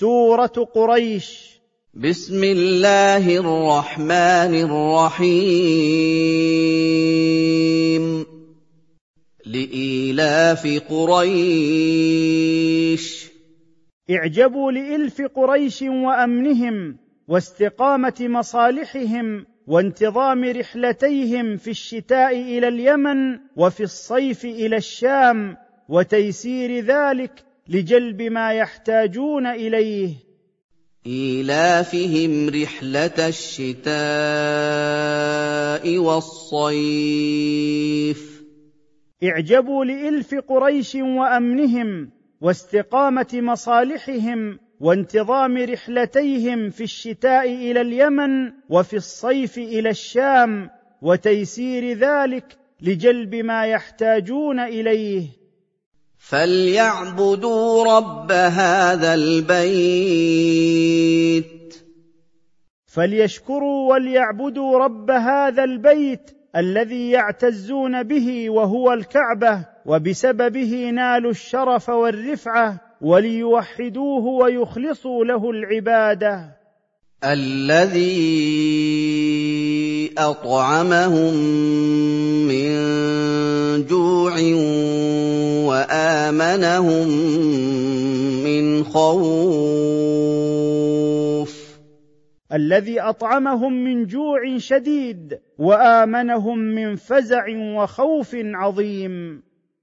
سورة قريش. بسم الله الرحمن الرحيم. لإيلاف قريش. اعجبوا لإلف قريش وأمنهم واستقامة مصالحهم وانتظام رحلتيهم في الشتاء إلى اليمن وفي الصيف إلى الشام وتيسير ذلك لجلب ما يحتاجون إليه. إيلافهم رحلة الشتاء والصيف. اعجبوا لإلف قريش وأمنهم واستقامة مصالحهم وانتظام رحلتيهم في الشتاء إلى اليمن وفي الصيف إلى الشام وتيسير ذلك لجلب ما يحتاجون إليه. فليعبدوا رب هذا البيت فليشكروا وليعبدوا رب هذا البيت الذي يعتزون به وهو الكعبه وبسببه نالوا الشرف والرفعه وليوحدوه ويخلصوا له العباده الذي اطعمهم من جوع وامنهم من خوف الذي أطعمهم من جوع شديد وامنهم من فزع وخوف عظيم.